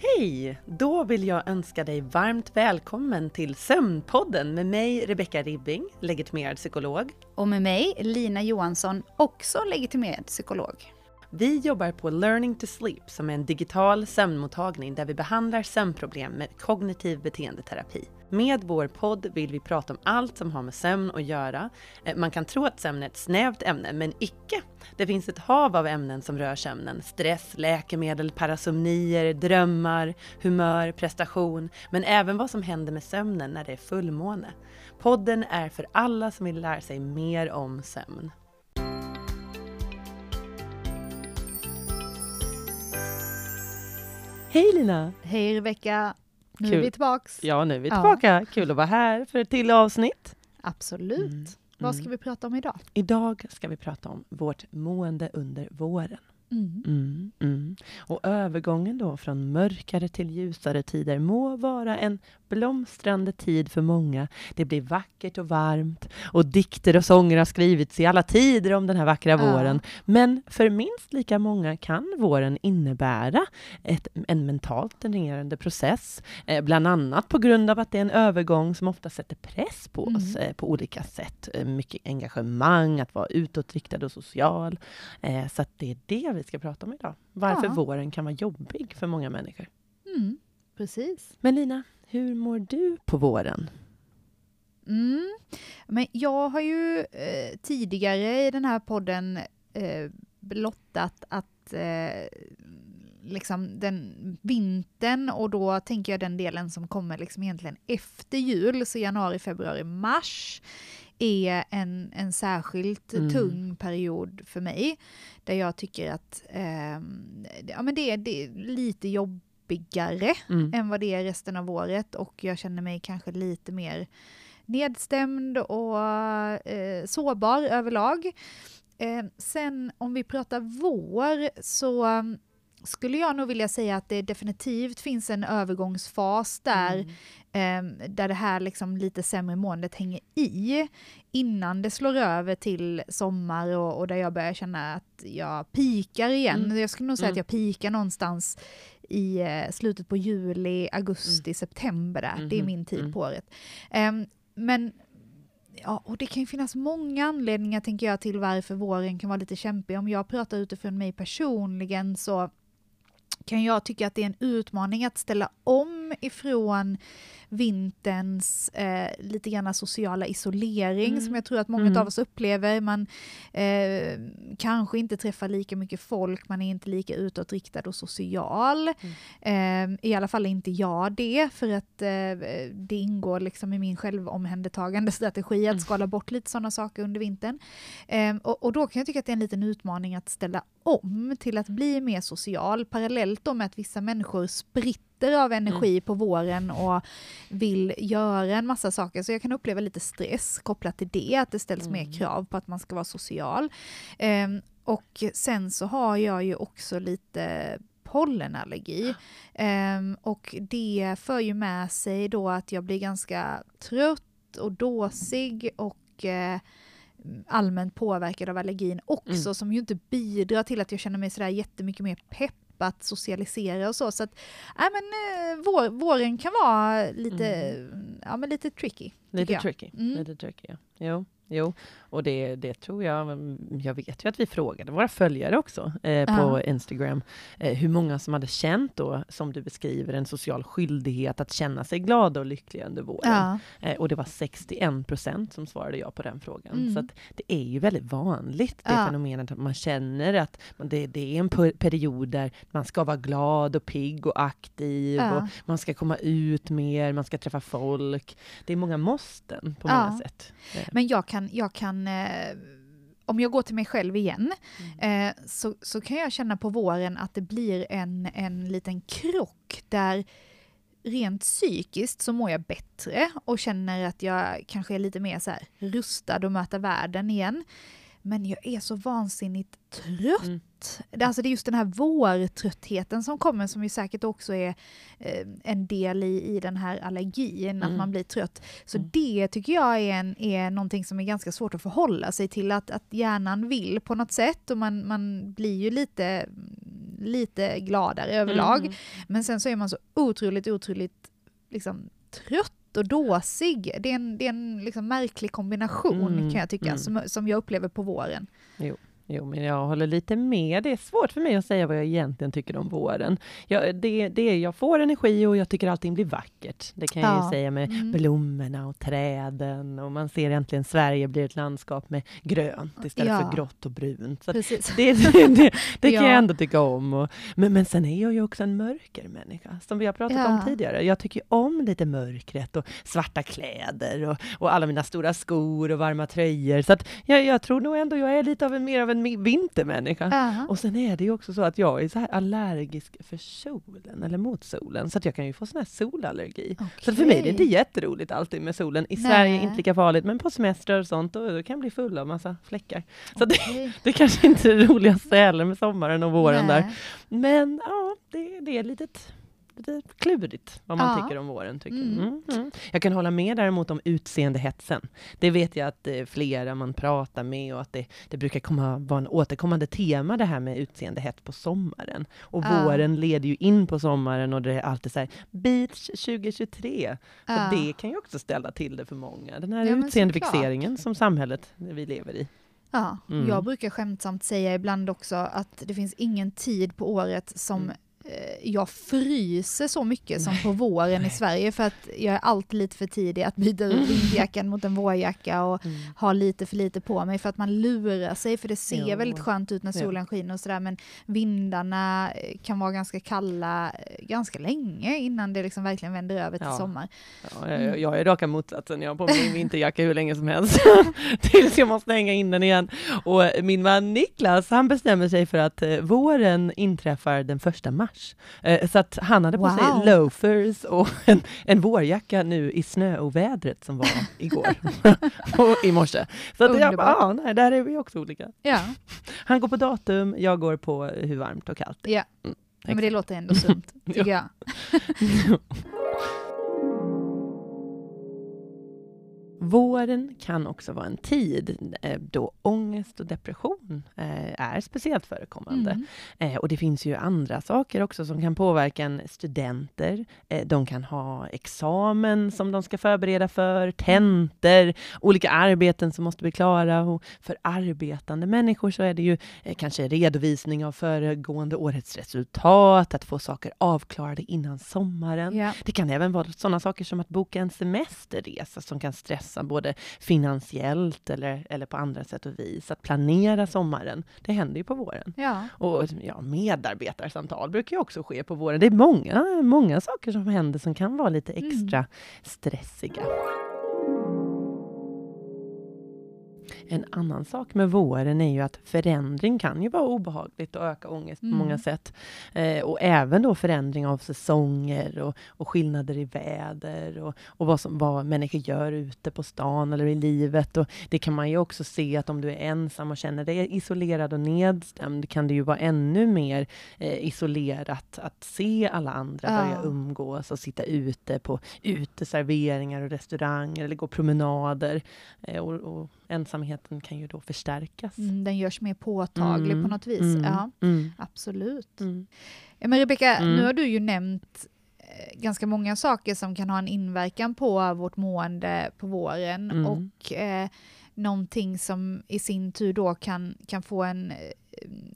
Hej! Då vill jag önska dig varmt välkommen till Sömnpodden med mig Rebecka Ribbing, legitimerad psykolog. Och med mig Lina Johansson, också legitimerad psykolog. Vi jobbar på Learning to Sleep som är en digital sömnmottagning där vi behandlar sömnproblem med kognitiv beteendeterapi. Med vår podd vill vi prata om allt som har med sömn att göra. Eh, man kan tro att sömn är ett snävt ämne, men icke. Det finns ett hav av ämnen som rör sömnen. Stress, läkemedel, parasomnier, drömmar, humör, prestation, men även vad som händer med sömnen när det är fullmåne. Podden är för alla som vill lära sig mer om sömn. Hej Lina! Hej Rebecka! Nu Kul. är vi tillbaks. Ja, nu är vi Ja. tillbaka. Kul att vara här för ett till avsnitt. Absolut. Mm, Vad mm. ska vi prata om idag? Idag ska vi prata om vårt mående under våren. Mm. Mm, mm. Och övergången då från mörkare till ljusare tider må vara en blomstrande tid för många. Det blir vackert och varmt och dikter och sånger har skrivits i alla tider om den här vackra Ja. våren. Men för minst lika många kan våren innebära ett, en mentalt dränerande process, eh, bland annat på grund av att det är en övergång som ofta sätter press på oss Mm. eh, på olika sätt. Eh, mycket engagemang, att vara utåtriktad och social. Eh, så det är det vi ska prata om idag. Varför Ja. våren kan vara jobbig för många människor. Mm. Precis. Men Lina, hur mår du på våren? Mm. Men jag har ju eh, tidigare i den här podden eh, blottat att eh, liksom den vintern och då tänker jag den delen som kommer liksom egentligen efter jul, så januari, februari, mars är en, en särskilt Mm. tung period för mig. Där jag tycker att ehm, ja, men det, är, det är lite jobbigare Mm. än vad det är resten av året och jag känner mig kanske lite mer nedstämd och eh, sårbar överlag. Eh, sen om vi pratar vår så skulle jag nog vilja säga att det definitivt finns en övergångsfas där, Mm. eh, där det här liksom lite sämre måendet hänger i innan det slår över till sommar och, och där jag börjar känna att jag pikar igen. Mm. Jag skulle nog säga Mm. att jag pikar någonstans i eh, slutet på juli, augusti, september där. Det är Mhm, min tid mm. på året. Ehm, men Ja, och det kan ju finnas många anledningar tänker jag till varför våren kan vara lite kämpig. Om jag pratar utifrån mig personligen så kan jag tycka att det är en utmaning att ställa om ifrån vinterns eh, lite grann sociala isolering Mm. som jag tror att många Mm. av oss upplever. Man eh, kanske inte träffar lika mycket folk, man är inte lika utåtriktad och social. Mm. Eh, I alla fall är inte jag det, för att eh, det ingår liksom i min självomhändertagande strategi att Mm. skala bort lite sådana saker under vintern. Eh, och, och då kan jag tycka att det är en liten utmaning att ställa om till att bli mer social, parallellt med att vissa människor spritter av energi på våren och vill göra en massa saker. Så jag kan uppleva lite stress kopplat till det, att det ställs Mm. mer krav på att man ska vara social. Ehm, och sen så har jag ju också lite pollenallergi. Ehm, och det för ju med sig då att jag blir ganska trött och dåsig och eh, allmänt påverkad av allergin också, Mm. som ju inte bidrar till att jag känner mig sådär jättemycket mer pepp att socialisera och så. Så att, nej men eh, vår, våren kan vara lite, ja men lite tricky. Lite tricky. Mm. Lite tricky ja. Jo, jo. och det, det tror jag. mm, Jag vet ju att vi frågade våra följare också eh, på Ja. Instagram eh, hur många som hade känt då, som du beskriver, en social skyldighet att känna sig glada och lyckliga under våren. Ja, Eh, och det var 61 procent som svarade ja på den frågan. Mm. Så det är ju väldigt vanligt, det Ja. fenomenet att man känner att man, det, det är en per- period där man ska vara glad och pigg och aktiv och man ska komma ut mer, man ska träffa folk. Det är många måsten på många sätt. Eh, men jag kan, jag kan eh, om jag går till mig själv igen, Mm. eh, så, så kan jag känna på våren att det blir en, en liten krock där rent psykiskt så mår jag bättre och känner att jag kanske är lite mer så här rustad att möta världen igen. Men jag är så vansinnigt trött. Mm. Det, alltså det är just den här vårtröttheten som kommer som ju säkert också är eh, en del i, i den här allergin, att Mm. man blir trött. Så Mm. det tycker jag är, en, är någonting som är ganska svårt att förhålla sig till, att, att hjärnan vill på något sätt och man, man blir ju lite lite gladare överlag. Mm. Men sen så är man så otroligt, otroligt liksom, trött och dåsig. Det är en, det är en liksom märklig kombination Mm, kan jag tycka, mm. som, som jag upplever på våren. Jo, men jag håller lite med. Det är svårt för mig att säga vad jag egentligen tycker om våren. Jag, det, det, jag får energi och jag tycker allting blir vackert. Det kan jag Ja. ju säga med Mm. blommorna och träden och man ser äntligen Sverige blir ett landskap med grönt istället Ja. för grått och brunt. Så Precis. det, det, det, det kan Ja. jag ändå tycka om. Och, men, men sen är jag ju också en mörker människa, som vi har pratat om Ja. tidigare. Jag tycker om lite mörkret och svarta kläder och, och alla mina stora skor och varma tröjor. Så jag, jag tror nog ändå jag är lite av en, mer av en mi- vintermänniska. Ja. Och sen är det ju också så att jag är så här allergisk för solen, eller mot solen, så att jag kan ju få sån här solallergi. Så för mig är det inte jätteroligt alltid med solen. I Nej. Sverige inte lika farligt, men på semestrar och sånt, då, då kan jag bli full av massa fläckar. Så det, Okej. det kanske inte är det roligaste heller med sommaren och våren där. Nej. Men ja, det, det är lite, lite klurigt vad man Ja. tycker om våren. Tycker. Mm. jag. Mm. Mm. Jag kan hålla med däremot om utseendehetsen. Det vet jag att är flera man pratar med och att det, det brukar komma, vara en återkommande tema det här med utseendehets på sommaren. Och Ja. våren leder ju in på sommaren och det är alltid så här, beach 2023. Så Ja. det kan ju också ställa till det för många. Den här Ja, utseendefixeringen som samhället vi lever i. Ja, Mm. jag brukar skämtsamt säga ibland också att det finns ingen tid på året som Mm. Eh, jag fryser så mycket som på våren i Sverige för att jag är alltid lite för tidig att byta ut vindjackan mot en vårjacka och Mm. ha lite för lite på mig för att man lurar sig för det ser Ja. väldigt skönt ut när solen skiner och sådär men vindarna eh, kan vara ganska kalla eh, ganska länge innan det liksom verkligen vänder över till Ja. sommar. Ja, jag, jag är raka motsatsen. Jag har på mig min vinterjacka hur länge som helst. Tills jag måste hänga in den igen. Och min man Niklas, han bestämmer sig för att våren inträffar den första mars. Eh, så att han hade på Wow. sig loafers och en, en vårjacka nu i snöovädret som var igår. och i morse. Så att jag bara, ja, nej, där är vi också olika. Ja, Han går på datum, jag går på hur varmt och kallt. ja. Mm, men det låter ändå sunt, tycker jag. Våren kan också vara en tid eh, då ångest och depression eh, är speciellt förekommande. Mm. Eh, och det finns ju andra saker också som kan påverka en studenter. De kan ha examen som de ska förbereda för, tentor, olika arbeten som måste bli klara. Och för arbetande människor så är det ju kanske redovisning av föregående årets resultat, att få saker avklarade innan sommaren. Ja. Det kan även vara sådana saker som att boka en semesterresa som kan stressa både finansiellt eller, eller på andra sätt och vis. Att planera sommaren, det händer ju på våren. Ja. Och ja, medarbetarsamtal brukar ju också ske på våren. Det är många, många saker som händer som kan vara lite Mm. extra stressiga. En annan sak med våren är ju att förändring kan ju vara obehagligt och öka ångest Mm. på många sätt. Eh, och även då förändring av säsonger och, och skillnader i väder och, och vad, som, vad människor gör ute på stan eller i livet. Och det kan man ju också se att om du är ensam och känner dig isolerad och nedstämd kan det ju vara ännu mer eh, isolerat att se alla andra Ja. börja umgås och sitta ute på uteserveringar och restauranger eller gå promenader. Eh, och, och ensamheten kan ju då förstärkas. Mm, den görs mer påtaglig Mm, på något vis. mm, Ja, mm, absolut. mm. Men Rebecka, Mm. nu har du ju nämnt eh, ganska många saker som kan ha en inverkan på vårt mående på våren och eh, någonting som i sin tur då kan, kan få en, eh,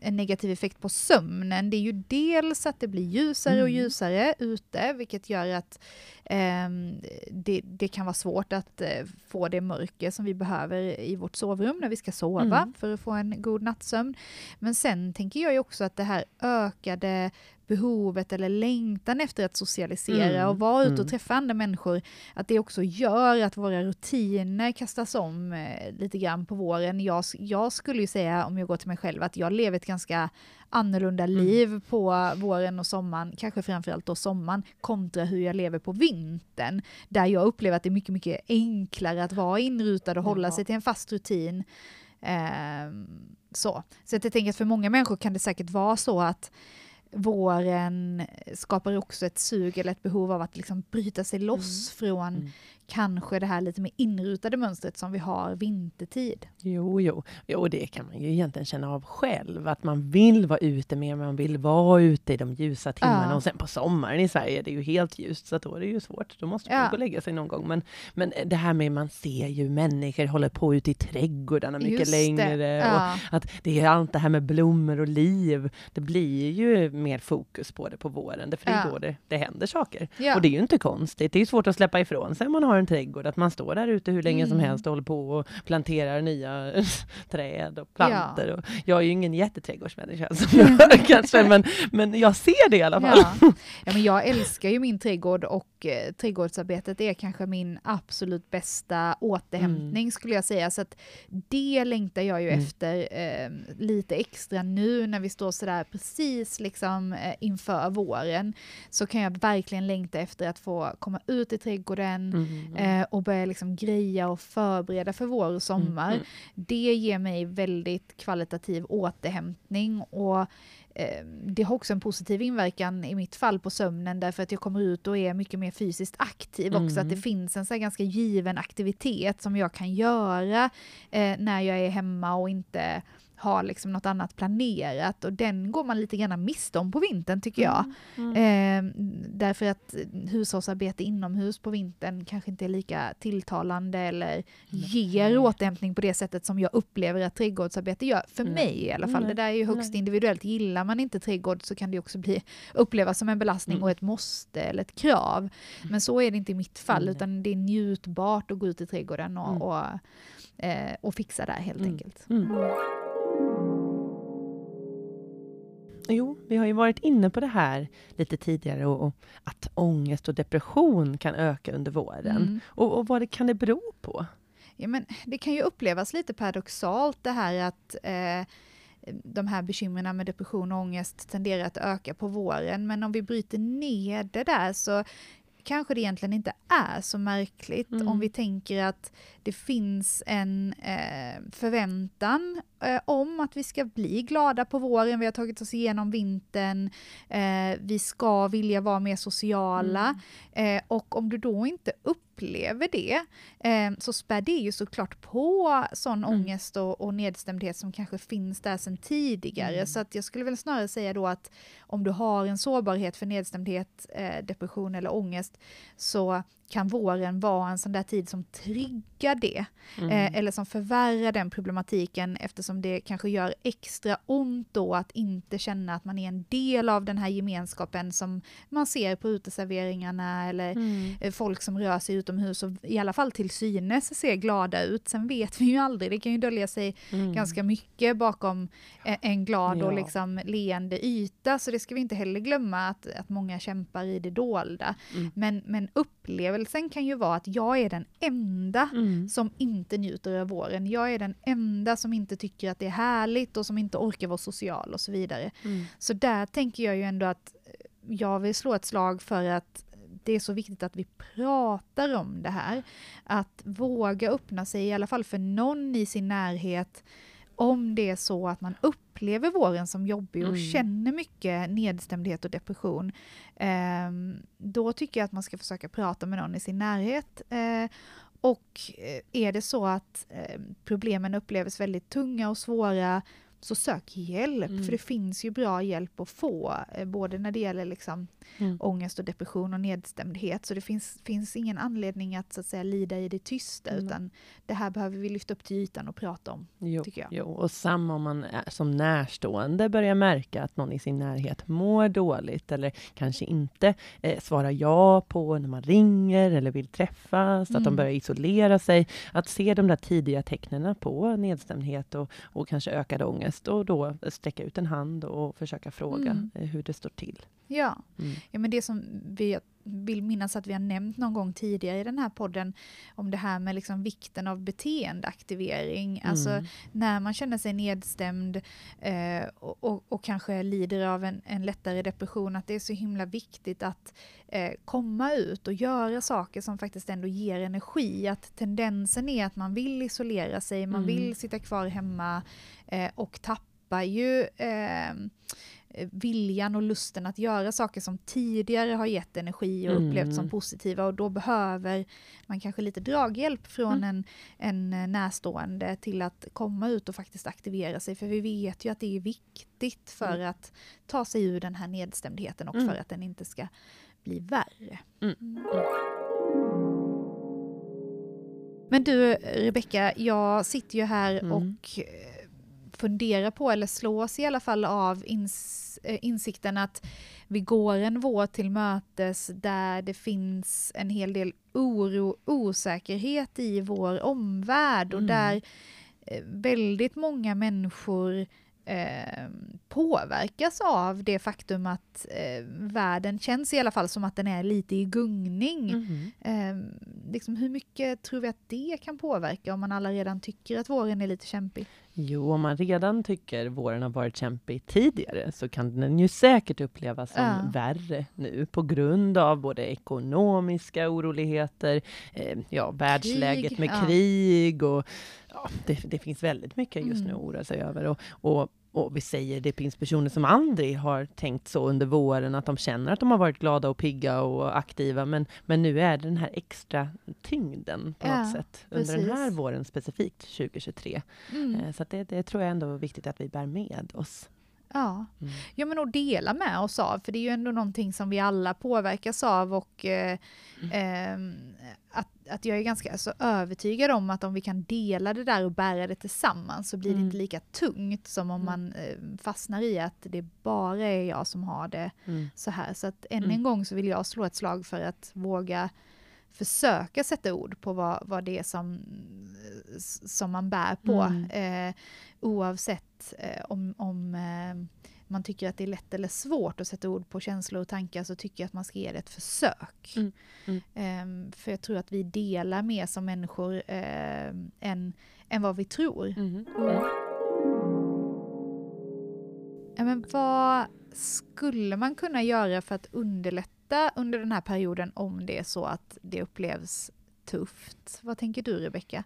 en negativ effekt på sömnen. Det är ju dels att det blir ljusare och Mm. ljusare ute, vilket gör att ehm, det, det kan vara svårt att eh, få det mörker som vi behöver i vårt sovrum när vi ska sova Mm. för att få en god nattsömn. Men sen tänker jag ju också att det här ökade behovet eller längtan efter att socialisera Mm, och vara ute och mm. träffa andra människor, att det också gör att våra rutiner kastas om eh, lite grann på våren. Jag, jag skulle ju säga, om jag går till mig själv, att jag lever ett ganska annorlunda Mm. liv på våren och sommaren, kanske framförallt då sommaren, kontra hur jag lever på vintern, där jag upplever att det är mycket, mycket enklare att vara inrutad och hålla Ja. sig till en fast rutin. Ehm, så. så att jag tänker att för många människor kan det säkert vara så att våren skapar också ett sug eller ett behov av att liksom bryta sig loss från Mm. Kanske det här lite mer inrutade mönstret som vi har vintertid. Jo, jo, jo, det kan man ju egentligen känna av själv, att man vill vara ute mer, man vill vara ute i de ljusa timmarna ja. och sen på sommaren i Sverige är det ju helt ljust, så då är det ju svårt. Då måste man ja. gå och lägga sig någon gång. Men, men det här med man ser ju människor håller på ute i trädgårdarna mycket Just längre. Ja. Och att det är allt det här med blommor och liv. Det blir ju mer fokus på det på våren, för det är då det, det händer saker. Och det är ju inte konstigt. Det är svårt att släppa ifrån sig man har en trädgård, att man står där ute hur länge mm. som helst och håller på och planterar nya träd och planter. Ja. Och jag är ju ingen jätteträdgårdsmänniska kanske, men, men jag ser det i alla fall. Ja. ja. men jag älskar ju min trädgård och eh, trädgårdsarbetet är kanske min absolut bästa återhämtning mm. skulle jag säga. Så att det längtar jag ju mm. efter eh, lite extra nu när vi står sådär precis liksom eh, inför våren. Så kan jag verkligen längta efter att få komma ut i trädgården mm. Eh, och börja liksom greja och förbereda för vår och sommar. Mm. Det ger mig väldigt kvalitativ återhämtning och eh, det har också en positiv inverkan i mitt fall på sömnen därför att jag kommer ut och är mycket mer fysiskt aktiv mm. också. Att det mm. finns en så ganska given aktivitet som jag kan göra eh, när jag är hemma och inte har liksom något annat planerat och den går man lite grann miste om på vintern tycker jag. Mm, mm. Eh, därför att hushållsarbete inomhus på vintern kanske inte är lika tilltalande eller mm. ger återhämtning på det sättet som jag upplever att trädgårdsarbete gör, för mig i alla fall. Det där är ju högst individuellt. Gillar man inte trädgård så kan det också bli upplevas som en belastning mm. och ett måste eller ett krav. Mm. Men så är det inte i mitt fall, utan det är njutbart att gå ut i trädgården och, mm. och, eh, och fixa där helt enkelt. Jo, vi har ju varit inne på det här lite tidigare och, och att ångest och depression kan öka under våren. Mm. Och, och, vad det, kan det bero på? Ja, men det kan ju upplevas lite paradoxalt det här att eh, de här bekymren med depression och ångest tenderar att öka på våren. Men om vi bryter ner det där så kanske det egentligen inte är så märkligt mm. om vi tänker att det finns en eh, förväntan eh, om att vi ska bli glada på våren, vi har tagit oss igenom vintern, eh, vi ska vilja vara mer sociala mm. Eh, och om du då inte upplever det eh, så spär det ju såklart på sån mm. ångest och, och nedstämdhet som kanske finns där sedan tidigare. Mm. Så att jag skulle väl snarare säga då att om du har en sårbarhet för nedstämdhet, eh, depression eller ångest så kan våren vara en sån där tid som triggar det, mm. eh, eller som förvärrar den problematiken eftersom det kanske gör extra ont då att inte känna att man är en del av den här gemenskapen som man ser på uteserveringarna eller mm. eh, folk som rör sig utomhus och i alla fall till synes ser glada ut. Sen vet vi ju aldrig, det kan ju dölja sig mm. ganska mycket bakom en, en glad ja. och liksom leende yta, så det ska vi inte heller glömma att, att många kämpar i det dolda. Mm. Men, men upplevelsen upplevelsen kan ju vara att jag är den enda mm. som inte njuter av våren. Jag är den enda som inte tycker att det är härligt och som inte orkar vara social och så vidare. Mm. Så där tänker jag ju ändå att jag vill slå ett slag för att det är så viktigt att vi pratar om det här. Att våga öppna sig, i alla fall för någon i sin närhet, om det är så att man upplever våren som jobbig och mm. känner mycket nedstämdhet och depression, eh, då tycker jag att man ska försöka prata med någon i sin närhet. Eh, och eh, är det så att eh, problemen upplevs väldigt tunga och svåra, så sök hjälp, mm. för det finns ju bra hjälp att få, eh, både när det gäller liksom mm. ångest och depression och nedstämdhet. Så det finns, finns ingen anledning att, så att säga, lida i det tysta, mm. utan det här behöver vi lyfta upp till ytan och prata om, jo, tycker jag. Jo, och samma om man är, som närstående börjar märka att någon i sin närhet mår dåligt, eller kanske inte eh, svarar ja på när man ringer eller vill träffas, att de mm. börjar isolera sig. Att se de där tidiga tecknen på nedstämdhet och, och kanske ökad ångest ångest och då sträcka ut en hand och försöka fråga mm. Hur det står till. Ja. Mm. ja, men det som vi vill minnas att vi har nämnt någon gång tidigare i den här podden om det här med liksom vikten av beteendeaktivering. Mm. Alltså när man känner sig nedstämd eh, och, och, och, kanske lider av en, en, lättare depression, att det är så himla viktigt att eh, komma ut och göra saker som faktiskt ändå ger energi. Att tendensen är att man vill isolera sig, man mm. vill sitta kvar hemma eh, och tappa ju eh, viljan och lusten att göra saker som tidigare har gett energi och upplevts som Mm. positiva och då behöver man kanske lite draghjälp från Mm. en, en eh, närstående till att komma ut och faktiskt aktivera sig för vi vet ju att det är viktigt för Mm. att ta sig ur den här nedstämdheten och Mm. för att den inte ska bli värre. Mm. Mm. Men du Rebecka, jag sitter ju här Mm. och funderar på, eller slås i alla fall av ins eh, insikten att vi går en vår till mötes där det finns en hel del oro, osäkerhet i vår omvärld och Mm. där eh, väldigt många människor eh, påverkas av det faktum att eh, världen känns i alla fall som att den är lite i gungning. Mhm. Eh, liksom hur mycket tror vi att det kan påverka om man alla redan tycker att våren är lite kämpig? Jo, om man redan tycker våren har varit kämpig tidigare så kan den ju säkert upplevas som Ja. värre nu på grund av både ekonomiska oroligheter, eh, ja, världsläget med ja. krig och ja, det, det finns väldigt mycket just nu Mm. att oroa sig över. Och, och, och vi säger det finns personer som aldrig har tänkt så under våren, att de känner att de har varit glada och pigga och aktiva, men, men nu är det den här extra tyngden på Ja, något sätt under den här precis. våren specifikt 2023. Mm. Eh, Så det, det tror jag ändå är viktigt att vi bär med oss. Ja. Mm. ja, men att dela med oss av, för det är ju ändå någonting som vi alla påverkas av och eh, ehm, att, att jag är ganska så övertygad om att om vi kan dela det där och bära det tillsammans så blir det Mm. inte lika tungt som om Mm. man eh, fastnar i att det bara är jag som har det Mm. så här. Så att än Mm. en gång så vill jag slå ett slag för att våga försöka sätta ord på vad, vad det är som, som man bär på. Mm. Eh, oavsett eh, om, om eh, man tycker att det är lätt eller svårt att sätta ord på känslor och tankar så tycker jag att man ska ge det ett försök. Mm. Mm. Eh, för jag tror att vi delar mer som människor eh, än, än vad vi tror. Mm. Ja, men vad skulle man kunna göra för att underlätta under den här perioden om det är så att det upplevs tufft? Vad tänker du Rebecka?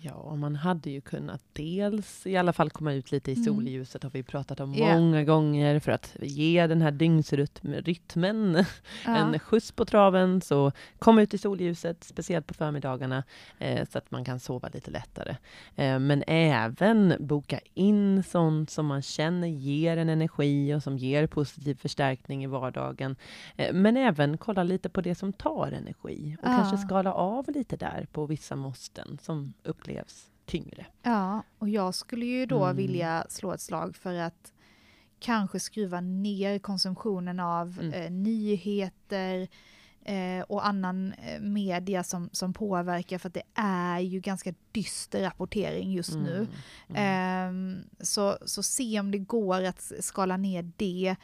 Ja, man hade ju kunnat dels i alla fall komma ut lite i Mm. solljuset, har vi pratat om Ja. många gånger, för att ge den här dygnsrytmen Ja. en skjuts på traven. Så kom ut i solljuset, speciellt på förmiddagarna, eh, så att man kan sova lite lättare. Eh, men även boka in sånt som man känner ger en energi och som ger positiv förstärkning i vardagen. Eh, men även kolla lite på det som tar energi och Ja. kanske skala av lite där på vissa måsten som upplevs tyngre. Ja, och jag skulle ju då Mm. vilja slå ett slag för att kanske skruva ner konsumtionen av Mm. eh, nyheter eh, och annan eh, media som, som påverkar för att det är ju ganska dyster rapportering just nu. Mm. Mm. Ehm, så, så se om det går att skala ner det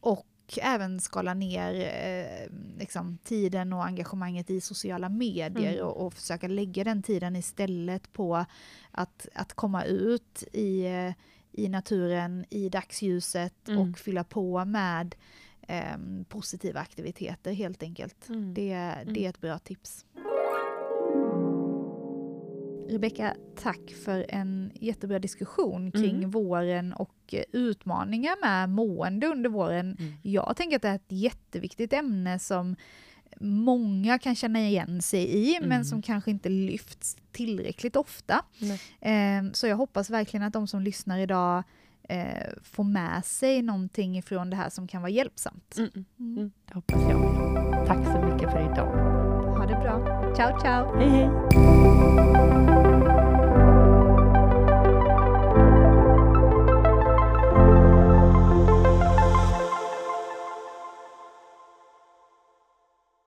och även skala ner eh, liksom, tiden och engagemanget i sociala medier Mm. och, och försöka lägga den tiden istället på att, att komma ut i, eh, i naturen i dagsljuset Mm. och fylla på med ehm, positiva aktiviteter helt enkelt. Mm. Det, det är ett bra tips. Rebecka, tack för en jättebra diskussion kring Mm. våren och utmaningar med mående under våren. Mm. Jag tänker att det är ett jätteviktigt ämne som många kan känna igen sig i, men Mm. som kanske inte lyfts tillräckligt ofta. Eh, Så jag hoppas verkligen att de som lyssnar idag eh, får med sig någonting ifrån det här som kan vara hjälpsamt. Mm. Mm. Mm. Mm. Det hoppas jag. Tack så mycket för idag. Bra. Ciao, ciao! Hej, hej!